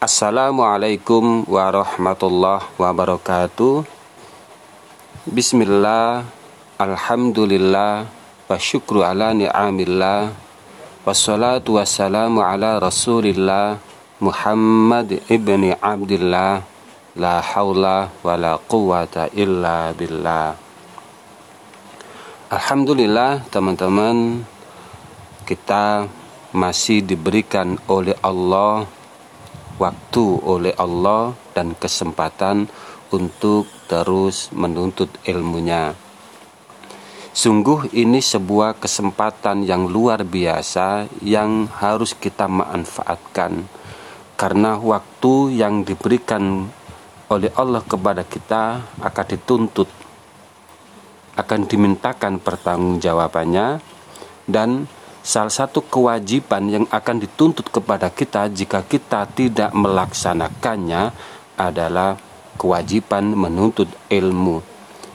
Assalamualaikum warahmatullahi wabarakatuh. Bismillah Alhamdulillah Wa syukru ala ni'amillah Wassalatu wassalamu ala rasulillah Muhammad ibni Abdillah. La hawla wa la quwata illa billah. Alhamdulillah teman-teman Kita masih diberikan oleh Allah Waktu oleh Allah dan kesempatan untuk terus menuntut ilmunya. Sungguh ini sebuah kesempatan yang luar biasa yang harus kita manfaatkan karena waktu yang diberikan oleh Allah kepada kita akan dituntut akan dimintakan pertanggungjawabannya dan salah satu kewajiban yang akan dituntut kepada kita jika kita tidak melaksanakannya adalah kewajiban menuntut ilmu.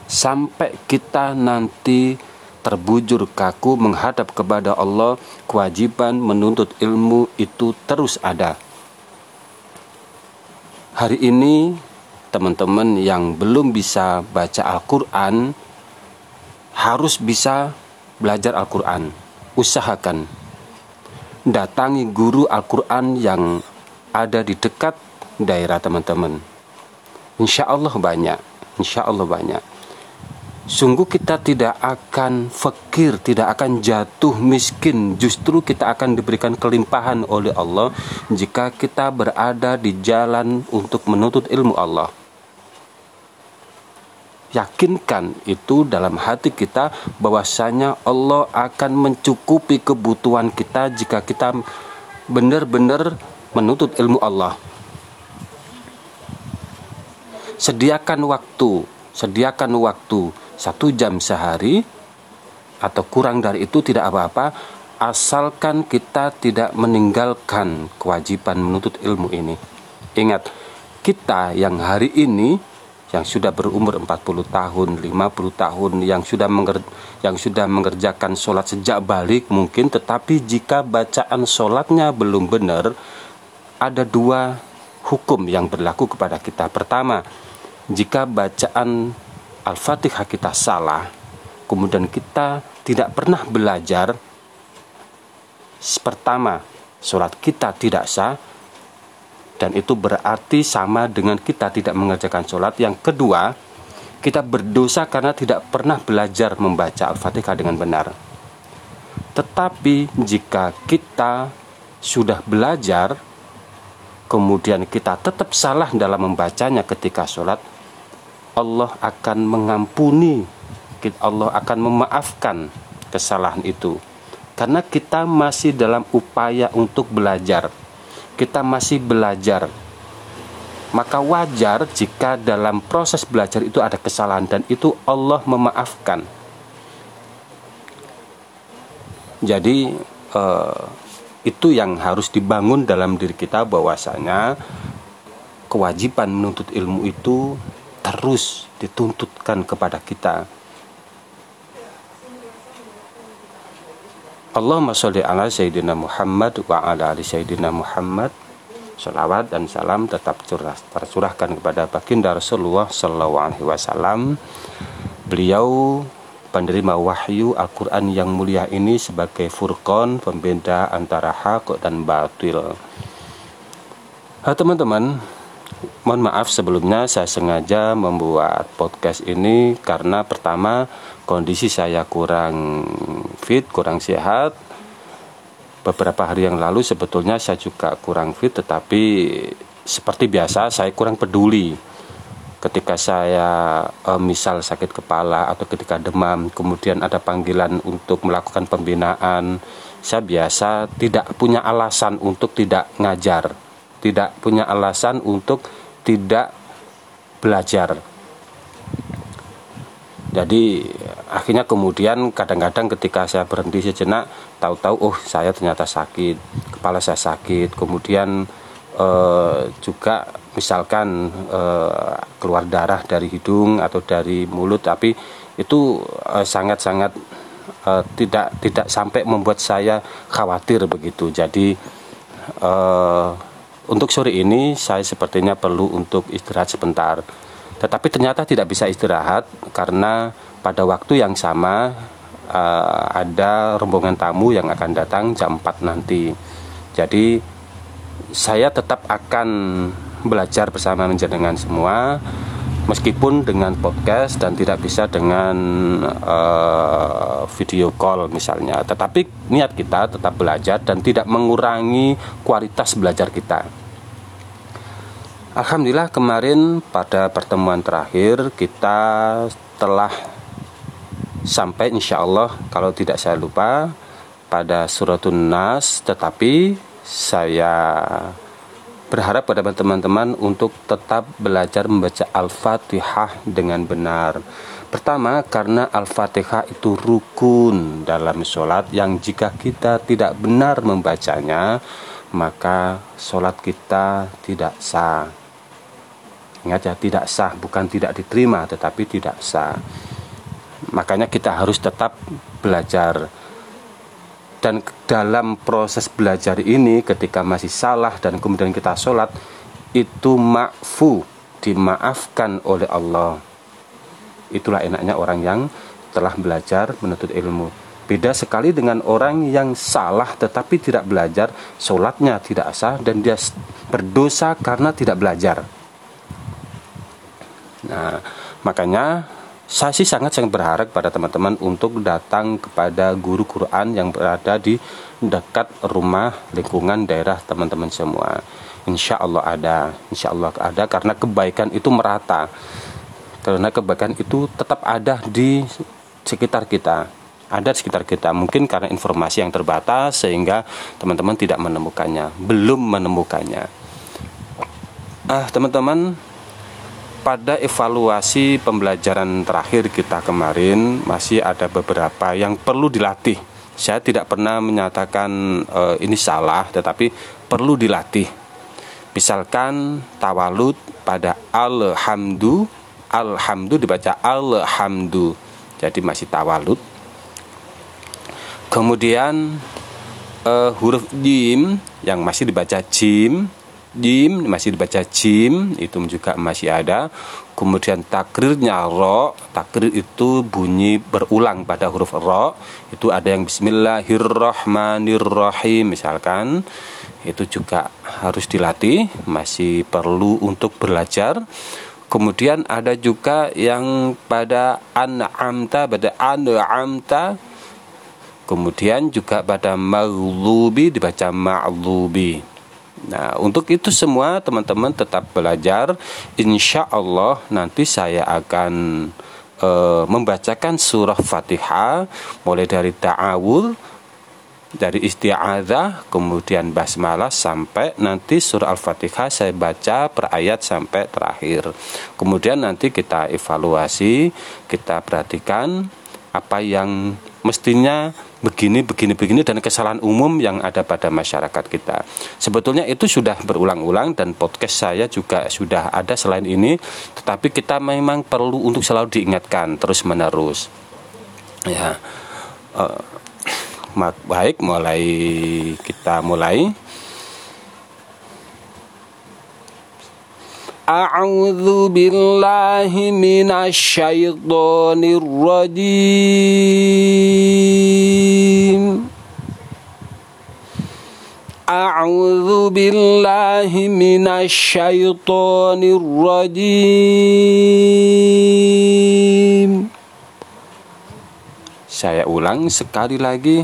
Sampai kita nanti terbujur kaku menghadap kepada Allah kewajiban menuntut ilmu itu terus ada. Hari ini teman-teman yang belum bisa baca Al-Quran harus bisa belajar Al-Quran usahakan datangi guru Al-Quran yang ada di dekat daerah teman-teman Insya Allah banyak, insya Allah banyak. Sungguh kita tidak akan fakir, tidak akan jatuh miskin. Justru kita akan diberikan kelimpahan oleh Allah jika kita berada di jalan untuk menuntut ilmu Allah. Yakinkan itu dalam hati kita bahwasanya Allah akan mencukupi kebutuhan kita jika kita benar-benar menuntut ilmu Allah sediakan waktu, sediakan waktu satu jam sehari atau kurang dari itu tidak apa-apa, asalkan kita tidak meninggalkan kewajiban menuntut ilmu ini. Ingat, kita yang hari ini yang sudah berumur 40 tahun, 50 tahun, yang sudah menger yang sudah mengerjakan sholat sejak balik mungkin, tetapi jika bacaan sholatnya belum benar, ada dua hukum yang berlaku kepada kita. Pertama, jika bacaan Al-Fatihah kita salah, kemudian kita tidak pernah belajar, pertama, sholat kita tidak sah, dan itu berarti sama dengan kita tidak mengerjakan sholat. Yang kedua, kita berdosa karena tidak pernah belajar membaca Al-Fatihah dengan benar. Tetapi jika kita sudah belajar, kemudian kita tetap salah dalam membacanya ketika sholat, Allah akan mengampuni, Allah akan memaafkan kesalahan itu. Karena kita masih dalam upaya untuk belajar. Kita masih belajar. Maka wajar jika dalam proses belajar itu ada kesalahan dan itu Allah memaafkan. Jadi eh, itu yang harus dibangun dalam diri kita bahwasanya kewajiban menuntut ilmu itu terus dituntutkan kepada kita. Allahumma sholli ala Sayyidina Muhammad wa ala ali Sayyidina Muhammad Salawat dan salam tetap curah, tercurahkan kepada baginda Rasulullah Sallallahu Alaihi Wasallam Beliau penerima wahyu Al-Quran yang mulia ini sebagai furqon pembeda antara hak dan batil. teman-teman, Mohon maaf sebelumnya saya sengaja membuat podcast ini karena pertama kondisi saya kurang fit, kurang sehat. Beberapa hari yang lalu sebetulnya saya juga kurang fit tetapi seperti biasa saya kurang peduli. Ketika saya e, misal sakit kepala atau ketika demam, kemudian ada panggilan untuk melakukan pembinaan, saya biasa tidak punya alasan untuk tidak ngajar tidak punya alasan untuk tidak belajar. Jadi akhirnya kemudian kadang-kadang ketika saya berhenti sejenak, tahu-tahu oh saya ternyata sakit, kepala saya sakit, kemudian eh, juga misalkan eh, keluar darah dari hidung atau dari mulut, tapi itu eh, sangat-sangat eh, tidak tidak sampai membuat saya khawatir begitu. Jadi eh, untuk sore ini saya sepertinya perlu untuk istirahat sebentar. Tetapi ternyata tidak bisa istirahat karena pada waktu yang sama uh, ada rombongan tamu yang akan datang jam 4 nanti. Jadi saya tetap akan belajar bersama menjenengan semua meskipun dengan podcast dan tidak bisa dengan uh, video call misalnya tetapi niat kita tetap belajar dan tidak mengurangi kualitas belajar kita Alhamdulillah kemarin pada pertemuan terakhir kita telah sampai insya Allah kalau tidak saya lupa pada suratun nas tetapi saya berharap pada teman-teman untuk tetap belajar membaca Al-Fatihah dengan benar. Pertama, karena Al-Fatihah itu rukun dalam sholat yang jika kita tidak benar membacanya, maka sholat kita tidak sah. Ingat ya, tidak sah, bukan tidak diterima, tetapi tidak sah. Makanya kita harus tetap belajar. Dan dalam proses belajar ini ketika masih salah dan kemudian kita sholat itu makfu dimaafkan oleh Allah. Itulah enaknya orang yang telah belajar menuntut ilmu. Beda sekali dengan orang yang salah tetapi tidak belajar sholatnya tidak sah dan dia berdosa karena tidak belajar nah makanya saya sih sangat sangat berharap pada teman-teman untuk datang kepada guru Quran yang berada di dekat rumah lingkungan daerah teman-teman semua. Insya Allah ada, insya Allah ada karena kebaikan itu merata. Karena kebaikan itu tetap ada di sekitar kita, ada di sekitar kita. Mungkin karena informasi yang terbatas sehingga teman-teman tidak menemukannya, belum menemukannya. Ah, teman-teman, pada evaluasi pembelajaran terakhir kita kemarin masih ada beberapa yang perlu dilatih. Saya tidak pernah menyatakan e, ini salah, tetapi perlu dilatih. Misalkan tawalud pada alhamdu, alhamdu dibaca alhamdu. Jadi masih tawalud. Kemudian e, huruf jim yang masih dibaca jim jim masih dibaca jim itu juga masih ada. Kemudian takrirnya ro takrir itu bunyi berulang pada huruf ro itu ada yang bismillahirrahmanirrahim misalkan. Itu juga harus dilatih masih perlu untuk belajar. Kemudian ada juga yang pada an'amta pada an'amta. Kemudian juga pada maghlubi dibaca ma'lubi Nah, untuk itu semua teman-teman tetap belajar. Insya Allah nanti saya akan e, membacakan surah Fatihah mulai dari ta'awul dari isti'adzah kemudian basmalah sampai nanti surah Al-Fatihah saya baca per ayat sampai terakhir. Kemudian nanti kita evaluasi, kita perhatikan apa yang mestinya begini begini begini dan kesalahan umum yang ada pada masyarakat kita. Sebetulnya itu sudah berulang-ulang dan podcast saya juga sudah ada selain ini, tetapi kita memang perlu untuk selalu diingatkan terus-menerus. Ya. Uh, baik, mulai kita mulai أعوذ بالله من الشيطان الرجيم أعوذ بالله من الشيطان الرجيم Saya ulang sekali lagi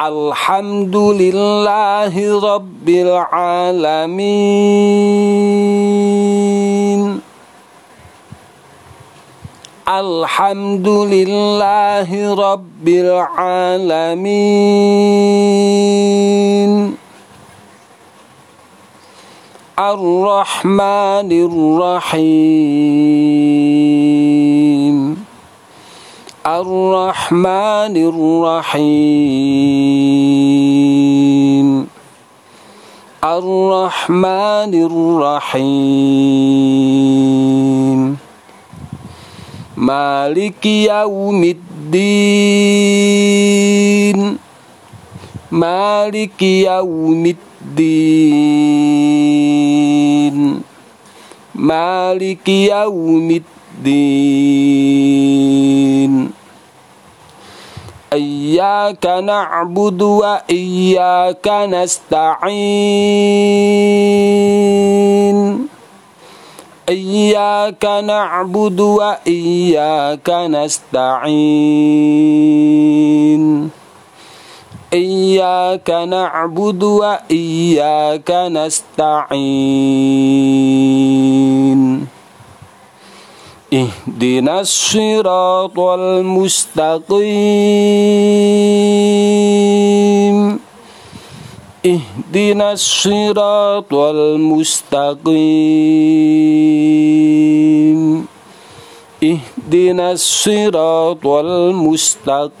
الحمد لله رب العالمين. الحمد لله رب العالمين. الرحمن الرحيم. الرحمن الرحيم. الرحمن الرحيم. مالك يوم الدين. مالك يوم الدين. مالك يوم الدين. إياك نعبد وإياك نستعين. إياك نعبد وإياك نستعين. إياك نعبد وإياك نستعين. اهدنا الصراط المستقيم. اهدنا الصراط المستقيم. اهدنا الصراط المستقيم.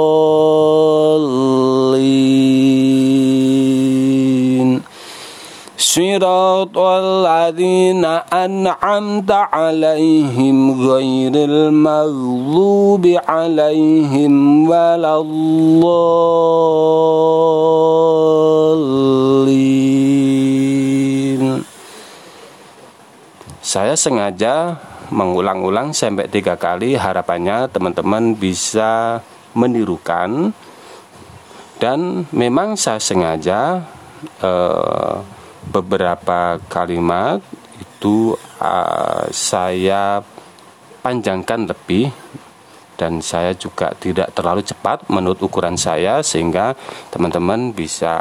صراط الذين أنعمت عليهم غير المغضوب عليهم ولا الضالين Saya sengaja mengulang-ulang sampai tiga kali harapannya teman-teman bisa menirukan dan memang saya sengaja eh, beberapa kalimat itu uh, saya panjangkan lebih dan saya juga tidak terlalu cepat menurut ukuran saya sehingga teman-teman bisa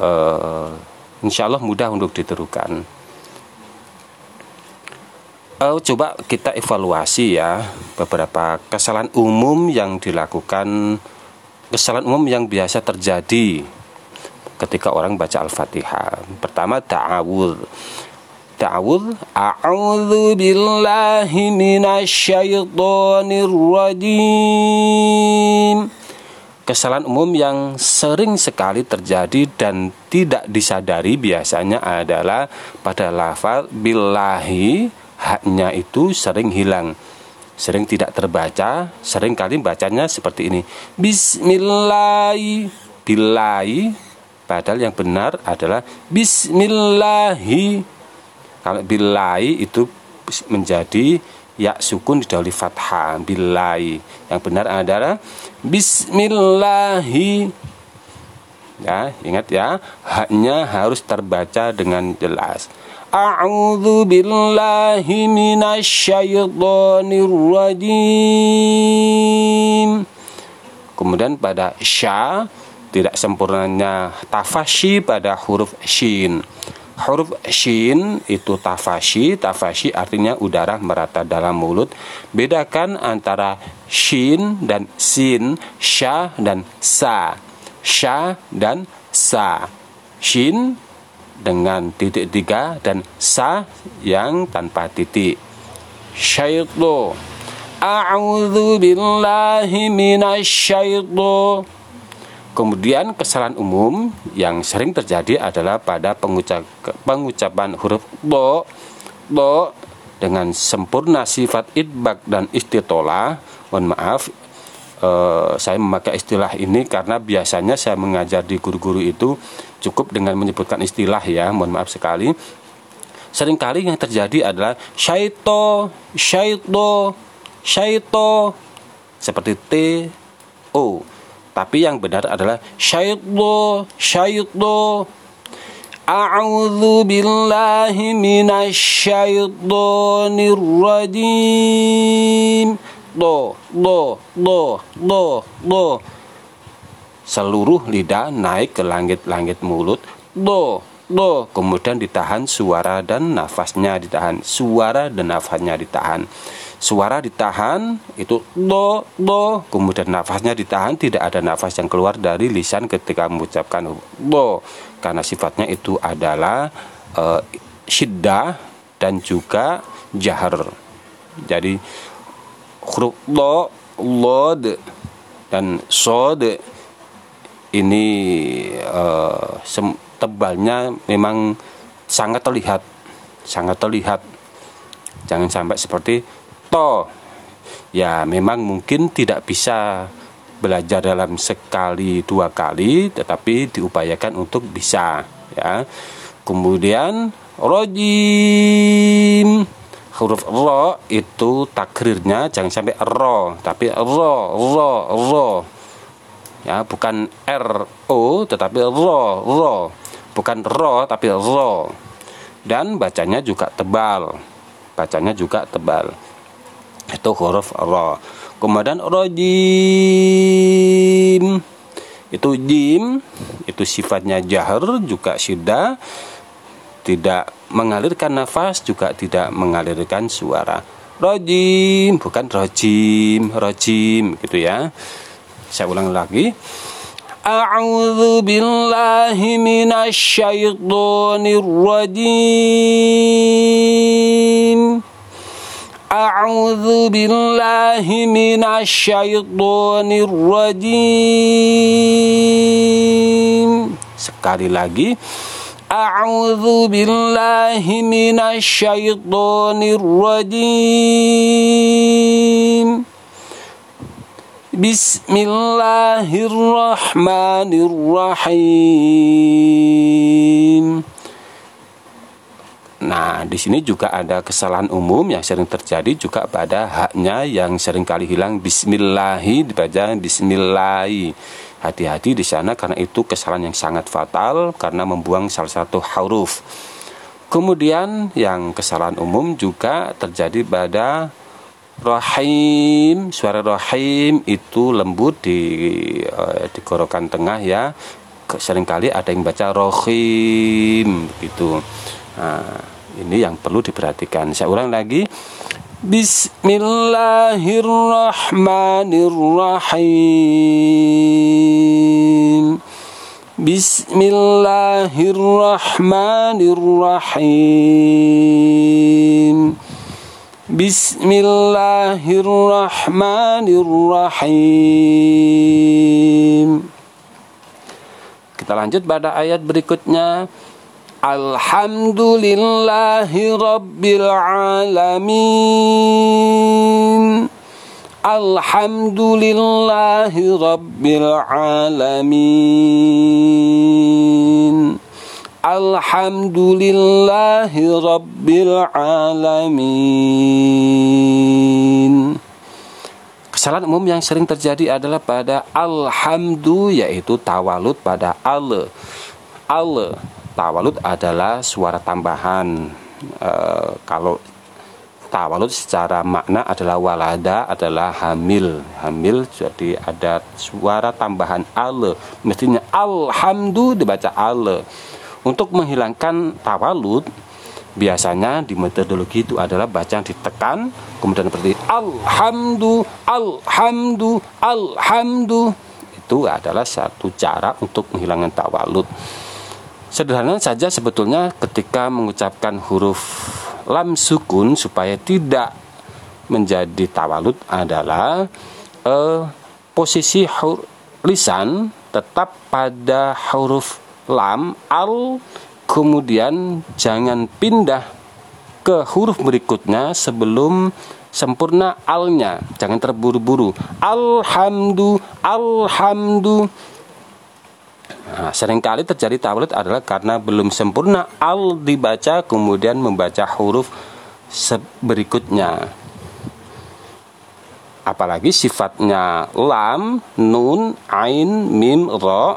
uh, insya Allah mudah untuk diterukan. Uh, coba kita evaluasi ya beberapa kesalahan umum yang dilakukan kesalahan umum yang biasa terjadi ketika orang baca Al-Fatihah. Pertama ta'awudz. Ta'awudz a'udzu billahi minasyaitonir rajim. Kesalahan umum yang sering sekali terjadi dan tidak disadari biasanya adalah pada lafal billahi haknya itu sering hilang sering tidak terbaca, sering kali bacanya seperti ini. Bismillah, billahi, Padahal yang benar adalah Bismillahi. Kalau billahi itu menjadi ya sukun didahului fathah billahi. Yang benar adalah Bismillahi. Ya, ingat ya, haknya harus terbaca dengan jelas. A'udzu billahi minasyaitonir rajim. Kemudian pada sya tidak sempurnanya tafashi pada huruf shin. Huruf shin itu tafashi, tafashi artinya udara merata dalam mulut. Bedakan antara shin dan sin, sha dan sa. Sha dan sa. Shin dengan titik tiga dan sa yang tanpa titik. Syaitu. A'udzu billahi minasyaitu Kemudian kesalahan umum yang sering terjadi adalah pada pengucap, pengucapan huruf do, do dengan sempurna sifat idbak dan istitola. Mohon maaf, eh, saya memakai istilah ini karena biasanya saya mengajar di guru-guru itu cukup dengan menyebutkan istilah ya. Mohon maaf sekali. Seringkali yang terjadi adalah syaito, syaito, syaito seperti T, O tapi yang benar adalah syaitdo syaitdo A'udzu billahi minasyaitonir rajim. Do, do, do, do, do. Seluruh lidah naik ke langit-langit mulut. Do, do. Kemudian ditahan suara dan nafasnya ditahan. Suara dan nafasnya ditahan suara ditahan itu do do. Kemudian nafasnya ditahan tidak ada nafas yang keluar dari lisan ketika mengucapkan do. Karena sifatnya itu adalah uh, syiddah dan juga jahar jadi huruf do lod dan sod ini uh, tebalnya memang sangat terlihat sangat terlihat. Jangan sampai seperti to ya memang mungkin tidak bisa belajar dalam sekali dua kali tetapi diupayakan untuk bisa ya. Kemudian rojim. Huruf ro itu takrirnya jangan sampai ro tapi ro ro ro. Ya bukan r o tetapi ro ro. Bukan ro tapi ro. Dan bacanya juga tebal. Bacanya juga tebal itu huruf ra. Kemudian rojim itu jim itu sifatnya jahar juga syiddah tidak mengalirkan nafas juga tidak mengalirkan suara. Rojim bukan rojim rojim gitu ya. Saya ulang lagi. A'udzu billahi rajim أعوذ بالله من الشيطان الرجيم Sekali lagi أعوذ بالله من الشيطان الرجيم بسم الله الرحمن الرحيم Nah, di sini juga ada kesalahan umum yang sering terjadi juga pada haknya yang sering kali hilang bismillahi dibaca bismillahi. Hati-hati di sana karena itu kesalahan yang sangat fatal karena membuang salah satu huruf. Kemudian yang kesalahan umum juga terjadi pada rahim. Suara rahim itu lembut di uh, di gorokan tengah ya. Seringkali ada yang baca rohim gitu. Nah, ini yang perlu diperhatikan. Saya ulang lagi. Bismillahirrahmanirrahim. Bismillahirrahmanirrahim. Bismillahirrahmanirrahim. Kita lanjut pada ayat berikutnya. Alhamdulillahi Rabbil Alamin. Alhamdulillahi Rabbil Alamin. Alhamdulillahi Rabbil Alamin. Kesalahan umum yang sering terjadi adalah pada alhamdu yaitu tawalud pada al. Al tawalud adalah suara tambahan. E, kalau tawalud secara makna adalah walada adalah hamil. Hamil jadi ada suara tambahan al mestinya alhamdu dibaca al untuk menghilangkan tawalud biasanya di metodologi itu adalah bacaan ditekan kemudian seperti alhamdu alhamdu alhamdu. Itu adalah satu cara untuk menghilangkan tawalud Sederhana saja sebetulnya ketika mengucapkan huruf lam sukun supaya tidak menjadi tawalud adalah eh, posisi hur, lisan tetap pada huruf lam al kemudian jangan pindah ke huruf berikutnya sebelum sempurna alnya. Jangan terburu-buru. Alhamdu alhamdu Nah, sering kali terjadi tawalud adalah karena belum sempurna al dibaca kemudian membaca huruf berikutnya. apalagi sifatnya lam, nun, ain, mim, ro,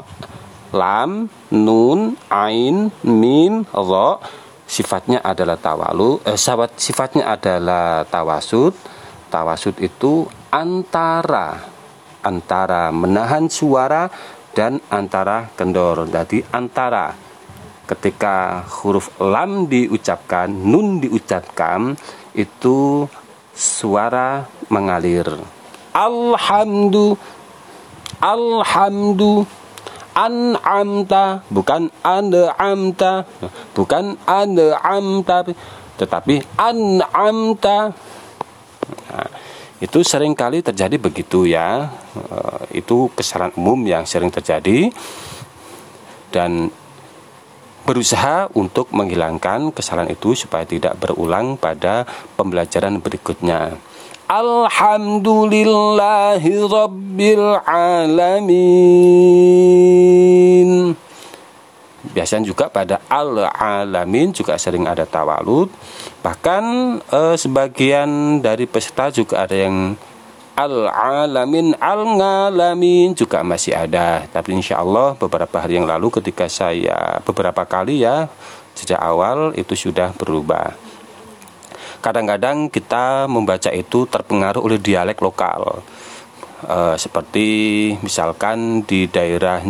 lam, nun, ain, mim, ro, sifatnya adalah tawalu, eh, sifatnya adalah tawasud. Tawasud itu antara antara menahan suara dan antara kendor. Jadi antara ketika huruf lam diucapkan, nun diucapkan itu suara mengalir. Alhamdu Alhamdu an'amta bukan an'amta bukan an'amta tetapi an'amta nah, itu sering kali terjadi begitu ya. Eh, itu kesalahan umum yang sering terjadi. Dan berusaha untuk menghilangkan kesalahan itu supaya tidak berulang pada pembelajaran berikutnya. Alhamdulillahi Alamin Biasanya juga pada al-alamin juga sering ada tawalud. Bahkan eh, sebagian dari peserta juga ada yang al-alamin al-ngalamin juga masih ada. Tapi insya Allah beberapa hari yang lalu ketika saya beberapa kali ya sejak awal itu sudah berubah. Kadang-kadang kita membaca itu terpengaruh oleh dialek lokal. E, seperti misalkan di daerah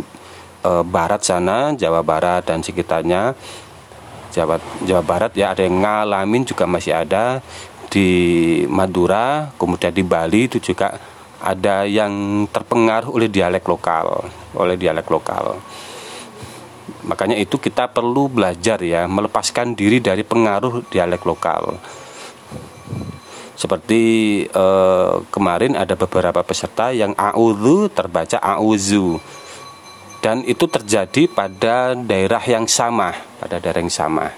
e, barat sana Jawa Barat dan sekitarnya Jawa Jawa Barat ya ada yang ngalamin juga masih ada di Madura, kemudian di Bali itu juga ada yang terpengaruh oleh dialek lokal, oleh dialek lokal. Makanya itu kita perlu belajar ya, melepaskan diri dari pengaruh dialek lokal. Seperti eh, kemarin ada beberapa peserta yang auzu terbaca auzu dan itu terjadi pada daerah yang sama pada daerah yang sama.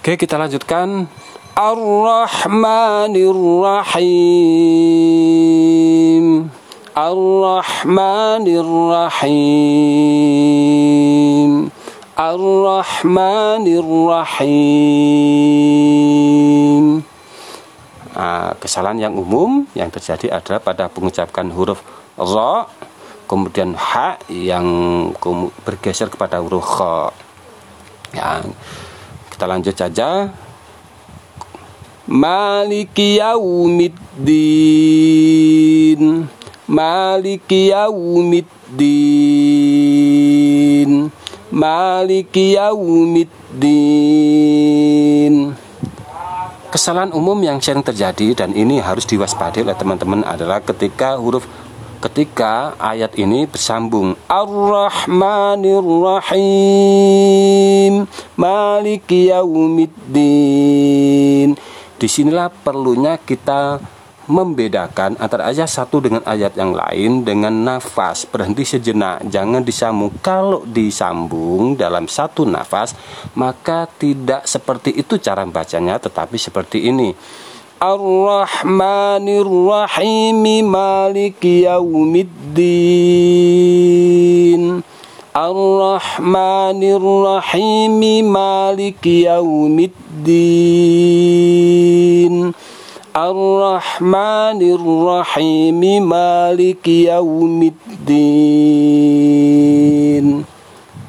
Oke kita lanjutkan. Ar-Rahmanir-Rahim. Ar-Rahmanir-Rahim. Ar-Rahmanir-Rahim. Nah, Kesalahan yang umum yang terjadi adalah pada pengucapkan huruf Ra kemudian ha yang bergeser kepada huruf kha. Ya, kita lanjut saja. Maliki yaumiddin. Maliki yaumiddin. Maliki yaumiddin. Kesalahan umum yang sering terjadi dan ini harus diwaspadai oleh teman-teman adalah ketika huruf ketika ayat ini bersambung. Ar-Rahmanir Rahim Maliki yaumiddin. Di sinilah perlunya kita membedakan antara ayat satu dengan ayat yang lain dengan nafas. Berhenti sejenak. Jangan disambung. Kalau disambung dalam satu nafas maka tidak seperti itu cara bacanya tetapi seperti ini Ar-Rahmanir Rahim Maliki Yaumiddin Ar-Rahmanir Rahim Maliki Yaumiddin Ar-Rahmanir Rahim Maliki Yaumiddin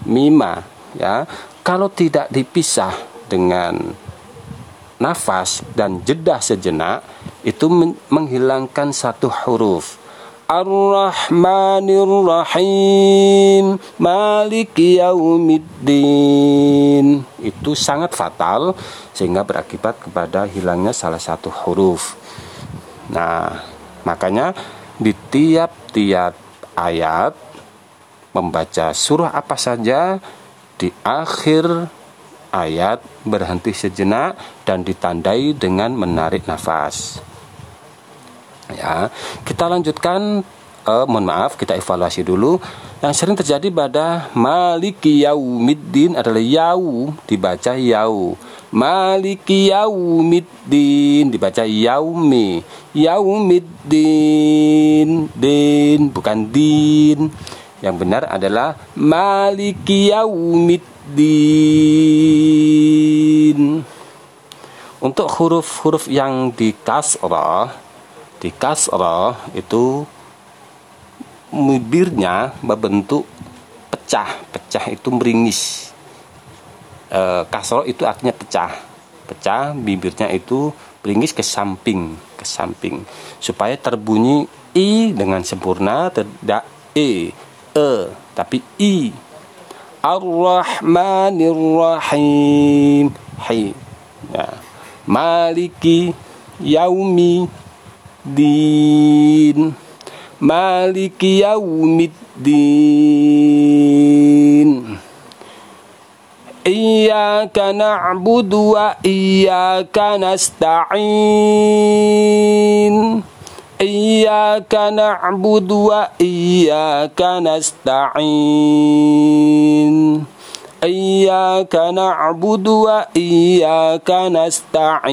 Mima ya. Kalau tidak dipisah dengan nafas dan jeda sejenak itu menghilangkan satu huruf. Ar-Rahmanir Rahim Maliki Yaumiddin. Itu sangat fatal Sehingga berakibat kepada hilangnya salah satu huruf. Nah makanya di tiap-tiap ayat Membaca surah apa saja Di akhir ayat berhenti sejenak Dan ditandai dengan menarik nafas Ya, kita lanjutkan uh, mohon maaf kita evaluasi dulu. Yang sering terjadi pada Maliki Yaumiddin adalah yau dibaca yau. Maliki Yaumiddin dibaca yaumi. Yaumiddin din bukan din. Yang benar adalah Maliki Yaumiddin. Untuk huruf-huruf yang di kasrah di kasroh itu bibirnya berbentuk pecah. Pecah itu meringis. E, itu artinya pecah. Pecah bibirnya itu meringis ke samping ke samping. Supaya terbunyi i dengan sempurna tidak e e tapi i Ar-Rahmanir Rahim Hai. Ya. Maliki Yaumi Din Maliki Yaumiddin. Iyyaka na'budu wa iyyaka nasta'in Wa iyyaka nasta'in. Iyyaka na'budu wa iyyaka nasta'in.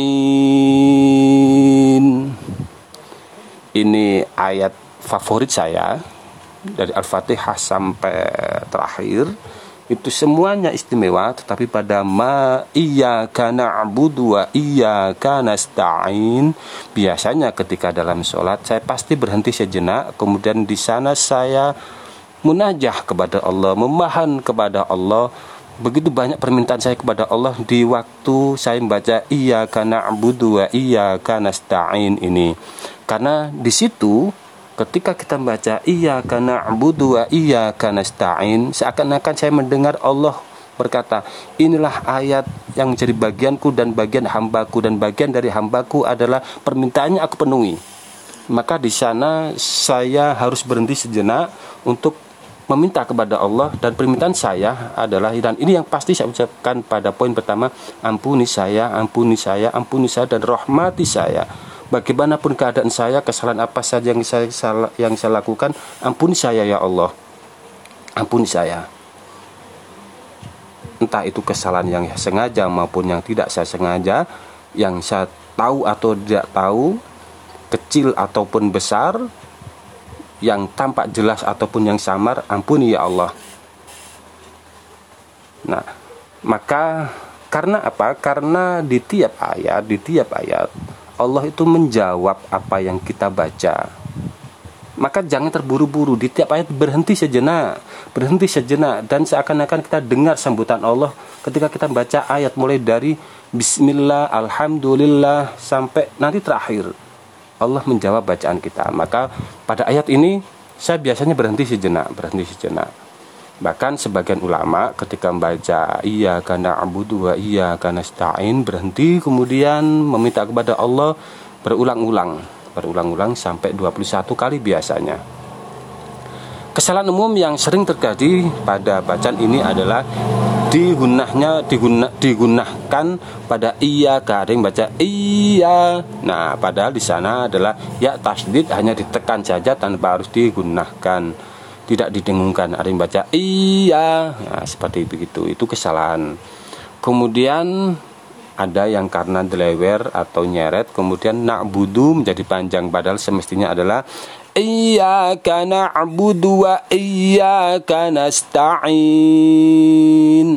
Ini ayat favorit saya dari Al-Fatihah sampai terakhir itu semuanya istimewa tetapi pada ma iya kana abudu wa iya kana stain biasanya ketika dalam sholat saya pasti berhenti sejenak kemudian di sana saya munajah kepada Allah memohon kepada Allah. Begitu banyak permintaan saya kepada Allah di waktu saya membaca iya kana abudu wa iya kana stain ini. Karena di situ ketika kita membaca iya karena abudu wa iya karena stain seakan-akan saya mendengar Allah berkata inilah ayat yang menjadi bagianku dan bagian hambaku dan bagian dari hambaku adalah permintaannya aku penuhi. Maka di sana saya harus berhenti sejenak untuk meminta kepada Allah dan permintaan saya adalah dan ini yang pasti saya ucapkan pada poin pertama ampuni saya ampuni saya ampuni saya dan rahmati saya bagaimanapun keadaan saya, kesalahan apa saja yang saya yang saya lakukan, ampuni saya ya Allah. Ampuni saya. Entah itu kesalahan yang sengaja maupun yang tidak saya sengaja, yang saya tahu atau tidak tahu, kecil ataupun besar, yang tampak jelas ataupun yang samar, ampuni ya Allah. Nah, maka karena apa? Karena di tiap ayat, di tiap ayat Allah itu menjawab apa yang kita baca. Maka jangan terburu-buru di tiap ayat berhenti sejenak, berhenti sejenak dan seakan-akan kita dengar sambutan Allah ketika kita baca ayat mulai dari bismillah, alhamdulillah sampai nanti terakhir. Allah menjawab bacaan kita. Maka pada ayat ini saya biasanya berhenti sejenak, berhenti sejenak. Bahkan sebagian ulama ketika membaca iya karena abudu wa iya karena stain berhenti kemudian meminta kepada Allah berulang-ulang, berulang-ulang sampai 21 kali biasanya. Kesalahan umum yang sering terjadi pada bacaan ini adalah digunahnya diguna, digunakan pada iya kadang baca iya. Nah, padahal di sana adalah ya tasdid hanya ditekan saja tanpa harus digunakan tidak didengungkan. Ada yang baca iya. Nah, seperti begitu. Itu kesalahan. Kemudian ada yang karena delewer atau nyeret kemudian nak budu menjadi panjang padahal semestinya adalah iya karena abudu wa karena nasta'in.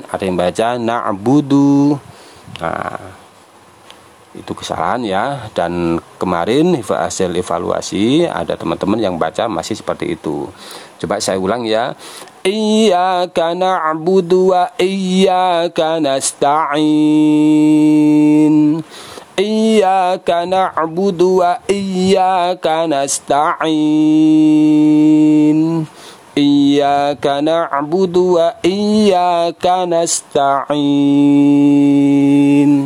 Ada yang baca na'budu. Nah itu kesalahan ya. Dan kemarin hasil evaluasi ada teman-teman yang baca masih seperti itu. Coba saya ulang ya. Iyyaka na'budu wa iyyaka nasta'in. Iyyaka na'budu wa iyyaka nasta'in. Iyyaka na'budu wa iyyaka nasta'in.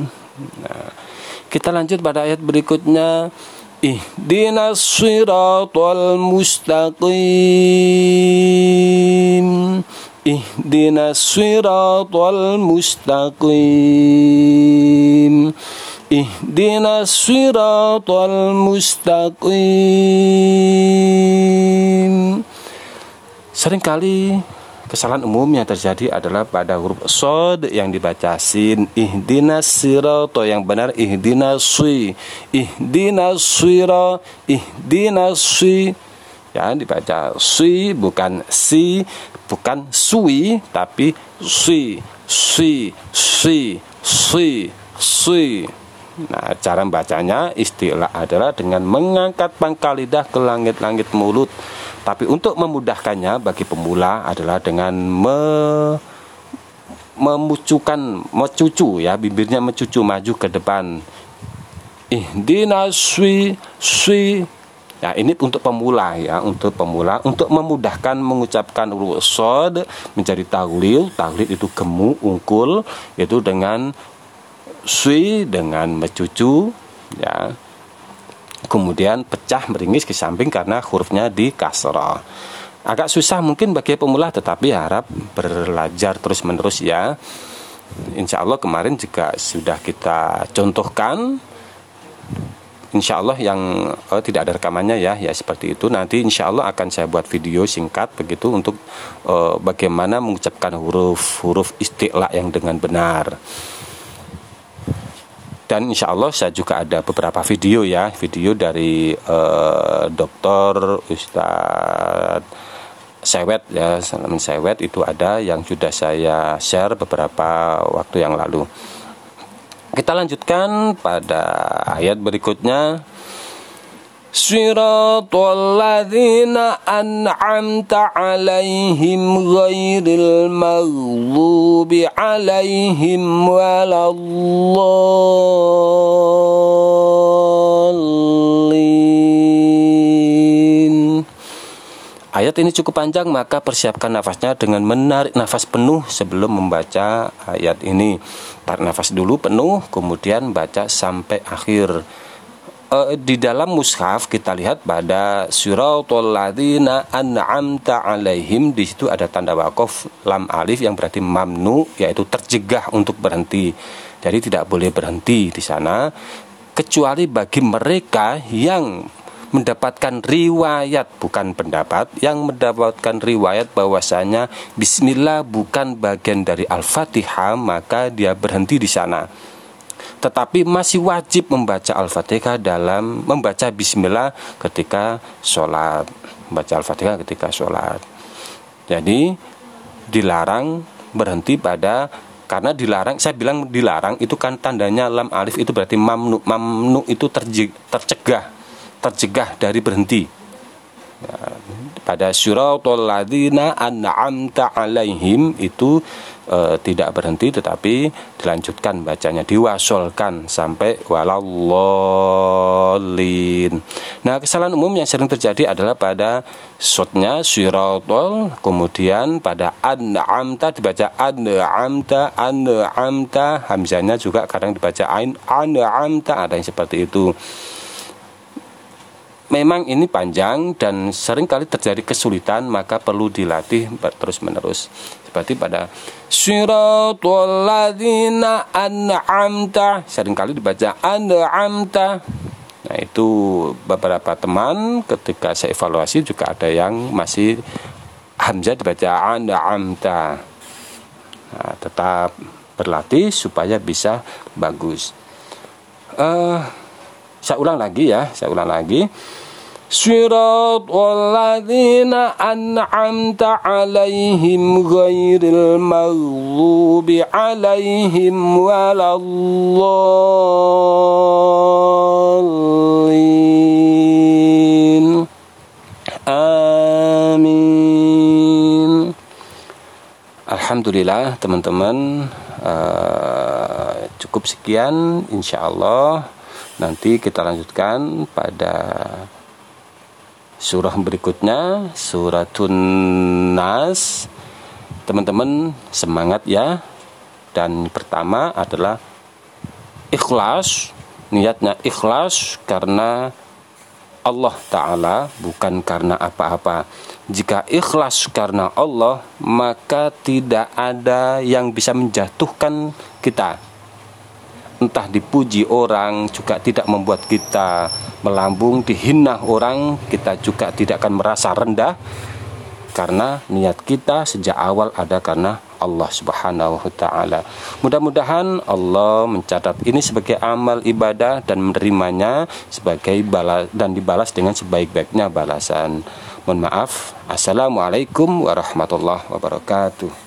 Nah kita lanjut pada ayat berikutnya. Ihdinas siratal mustaqim. Ihdinas siratal mustaqim. Ihdinas siratal mustaqim. Seringkali Kesalahan umum yang terjadi adalah pada huruf sod yang dibaca sin. Ihdinas sirato yang benar ihdinas swi ihdinas swira ihdinas swi ya dibaca swi bukan si bukan sui tapi si si si si si. Nah, cara membacanya istilah adalah dengan mengangkat pangkal lidah ke langit-langit mulut. Tapi untuk memudahkannya bagi pemula adalah dengan me memucukan mecucu ya bibirnya mencucu maju ke depan. Ihdina swi swi ya ini untuk pemula ya untuk pemula. Untuk memudahkan mengucapkan huruf sod menjadi tahlil. Tahlil itu gemu ungkul. Itu dengan sui dengan mencucu ya kemudian pecah meringis ke samping karena hurufnya di kasroh agak susah mungkin bagi pemula tetapi harap belajar terus menerus ya. Insya Allah kemarin juga sudah kita contohkan. Insya Allah yang oh, tidak ada rekamannya ya ya seperti itu. Nanti Insya Allah akan saya buat video singkat begitu untuk uh, bagaimana mengucapkan huruf-huruf istilah yang dengan benar dan insya Allah saya juga ada beberapa video ya. Video dari uh, dokter Ustadz sewet ya salamin sewet. Itu ada yang sudah saya share beberapa waktu yang lalu. Kita lanjutkan pada ayat berikutnya Siratul ladzina an'amta alaihim ghairil maghdubi alaihim Ayat ini cukup panjang maka persiapkan nafasnya dengan menarik nafas penuh sebelum membaca ayat ini. Tarik nafas dulu penuh kemudian baca sampai akhir. E, di dalam mushaf kita lihat pada suratul ladzina an'amta alaihim di situ ada tanda wakaf lam alif yang berarti mamnu yaitu terjegah untuk berhenti. Jadi tidak boleh berhenti di sana kecuali bagi mereka yang mendapatkan riwayat bukan pendapat yang mendapatkan riwayat bahwasanya bismillah bukan bagian dari Al-Fatihah maka dia berhenti di sana. Tetapi masih wajib membaca Al-Fatihah dalam membaca bismillah ketika sholat. Membaca Al-Fatihah ketika sholat. Jadi dilarang berhenti pada karena dilarang saya bilang dilarang itu kan tandanya lam alif itu berarti mamnu mamnu itu tercegah tercegah dari berhenti. Ya, pada suratul ladzina an'amta alaihim itu e, tidak berhenti tetapi dilanjutkan bacanya diwasolkan sampai walallolin. Nah kesalahan umum yang sering terjadi adalah pada shotnya suratul kemudian pada an'amta dibaca an'amta an'amta hamzanya juga kadang dibaca ain an'amta ada yang seperti itu memang ini panjang dan sering kali terjadi kesulitan maka perlu dilatih terus menerus seperti pada siratul ladzina an'amta kali dibaca an'amta. Nah itu beberapa teman ketika saya evaluasi juga ada yang masih hamzah dibaca an'amta. Nah, tetap berlatih supaya bisa bagus. Uh, saya ulang lagi ya saya ulang lagi صراط الذين أنعمت عليهم غير المغضوب عليهم ولا الضالين Amin Alhamdulillah teman-teman uh, Cukup sekian Insya Allah Nanti kita lanjutkan pada surah berikutnya suratun nas. Teman-teman semangat ya. Dan pertama adalah ikhlas niatnya ikhlas karena Allah Ta'ala bukan karena apa-apa. Jika ikhlas karena Allah maka tidak ada yang bisa menjatuhkan kita entah dipuji orang juga tidak membuat kita melambung dihina orang kita juga tidak akan merasa rendah karena niat kita sejak awal ada karena Allah Subhanahu wa taala. Mudah-mudahan Allah mencatat ini sebagai amal ibadah dan menerimanya sebagai balas dan dibalas dengan sebaik-baiknya balasan. Mohon maaf. Assalamualaikum warahmatullahi wabarakatuh.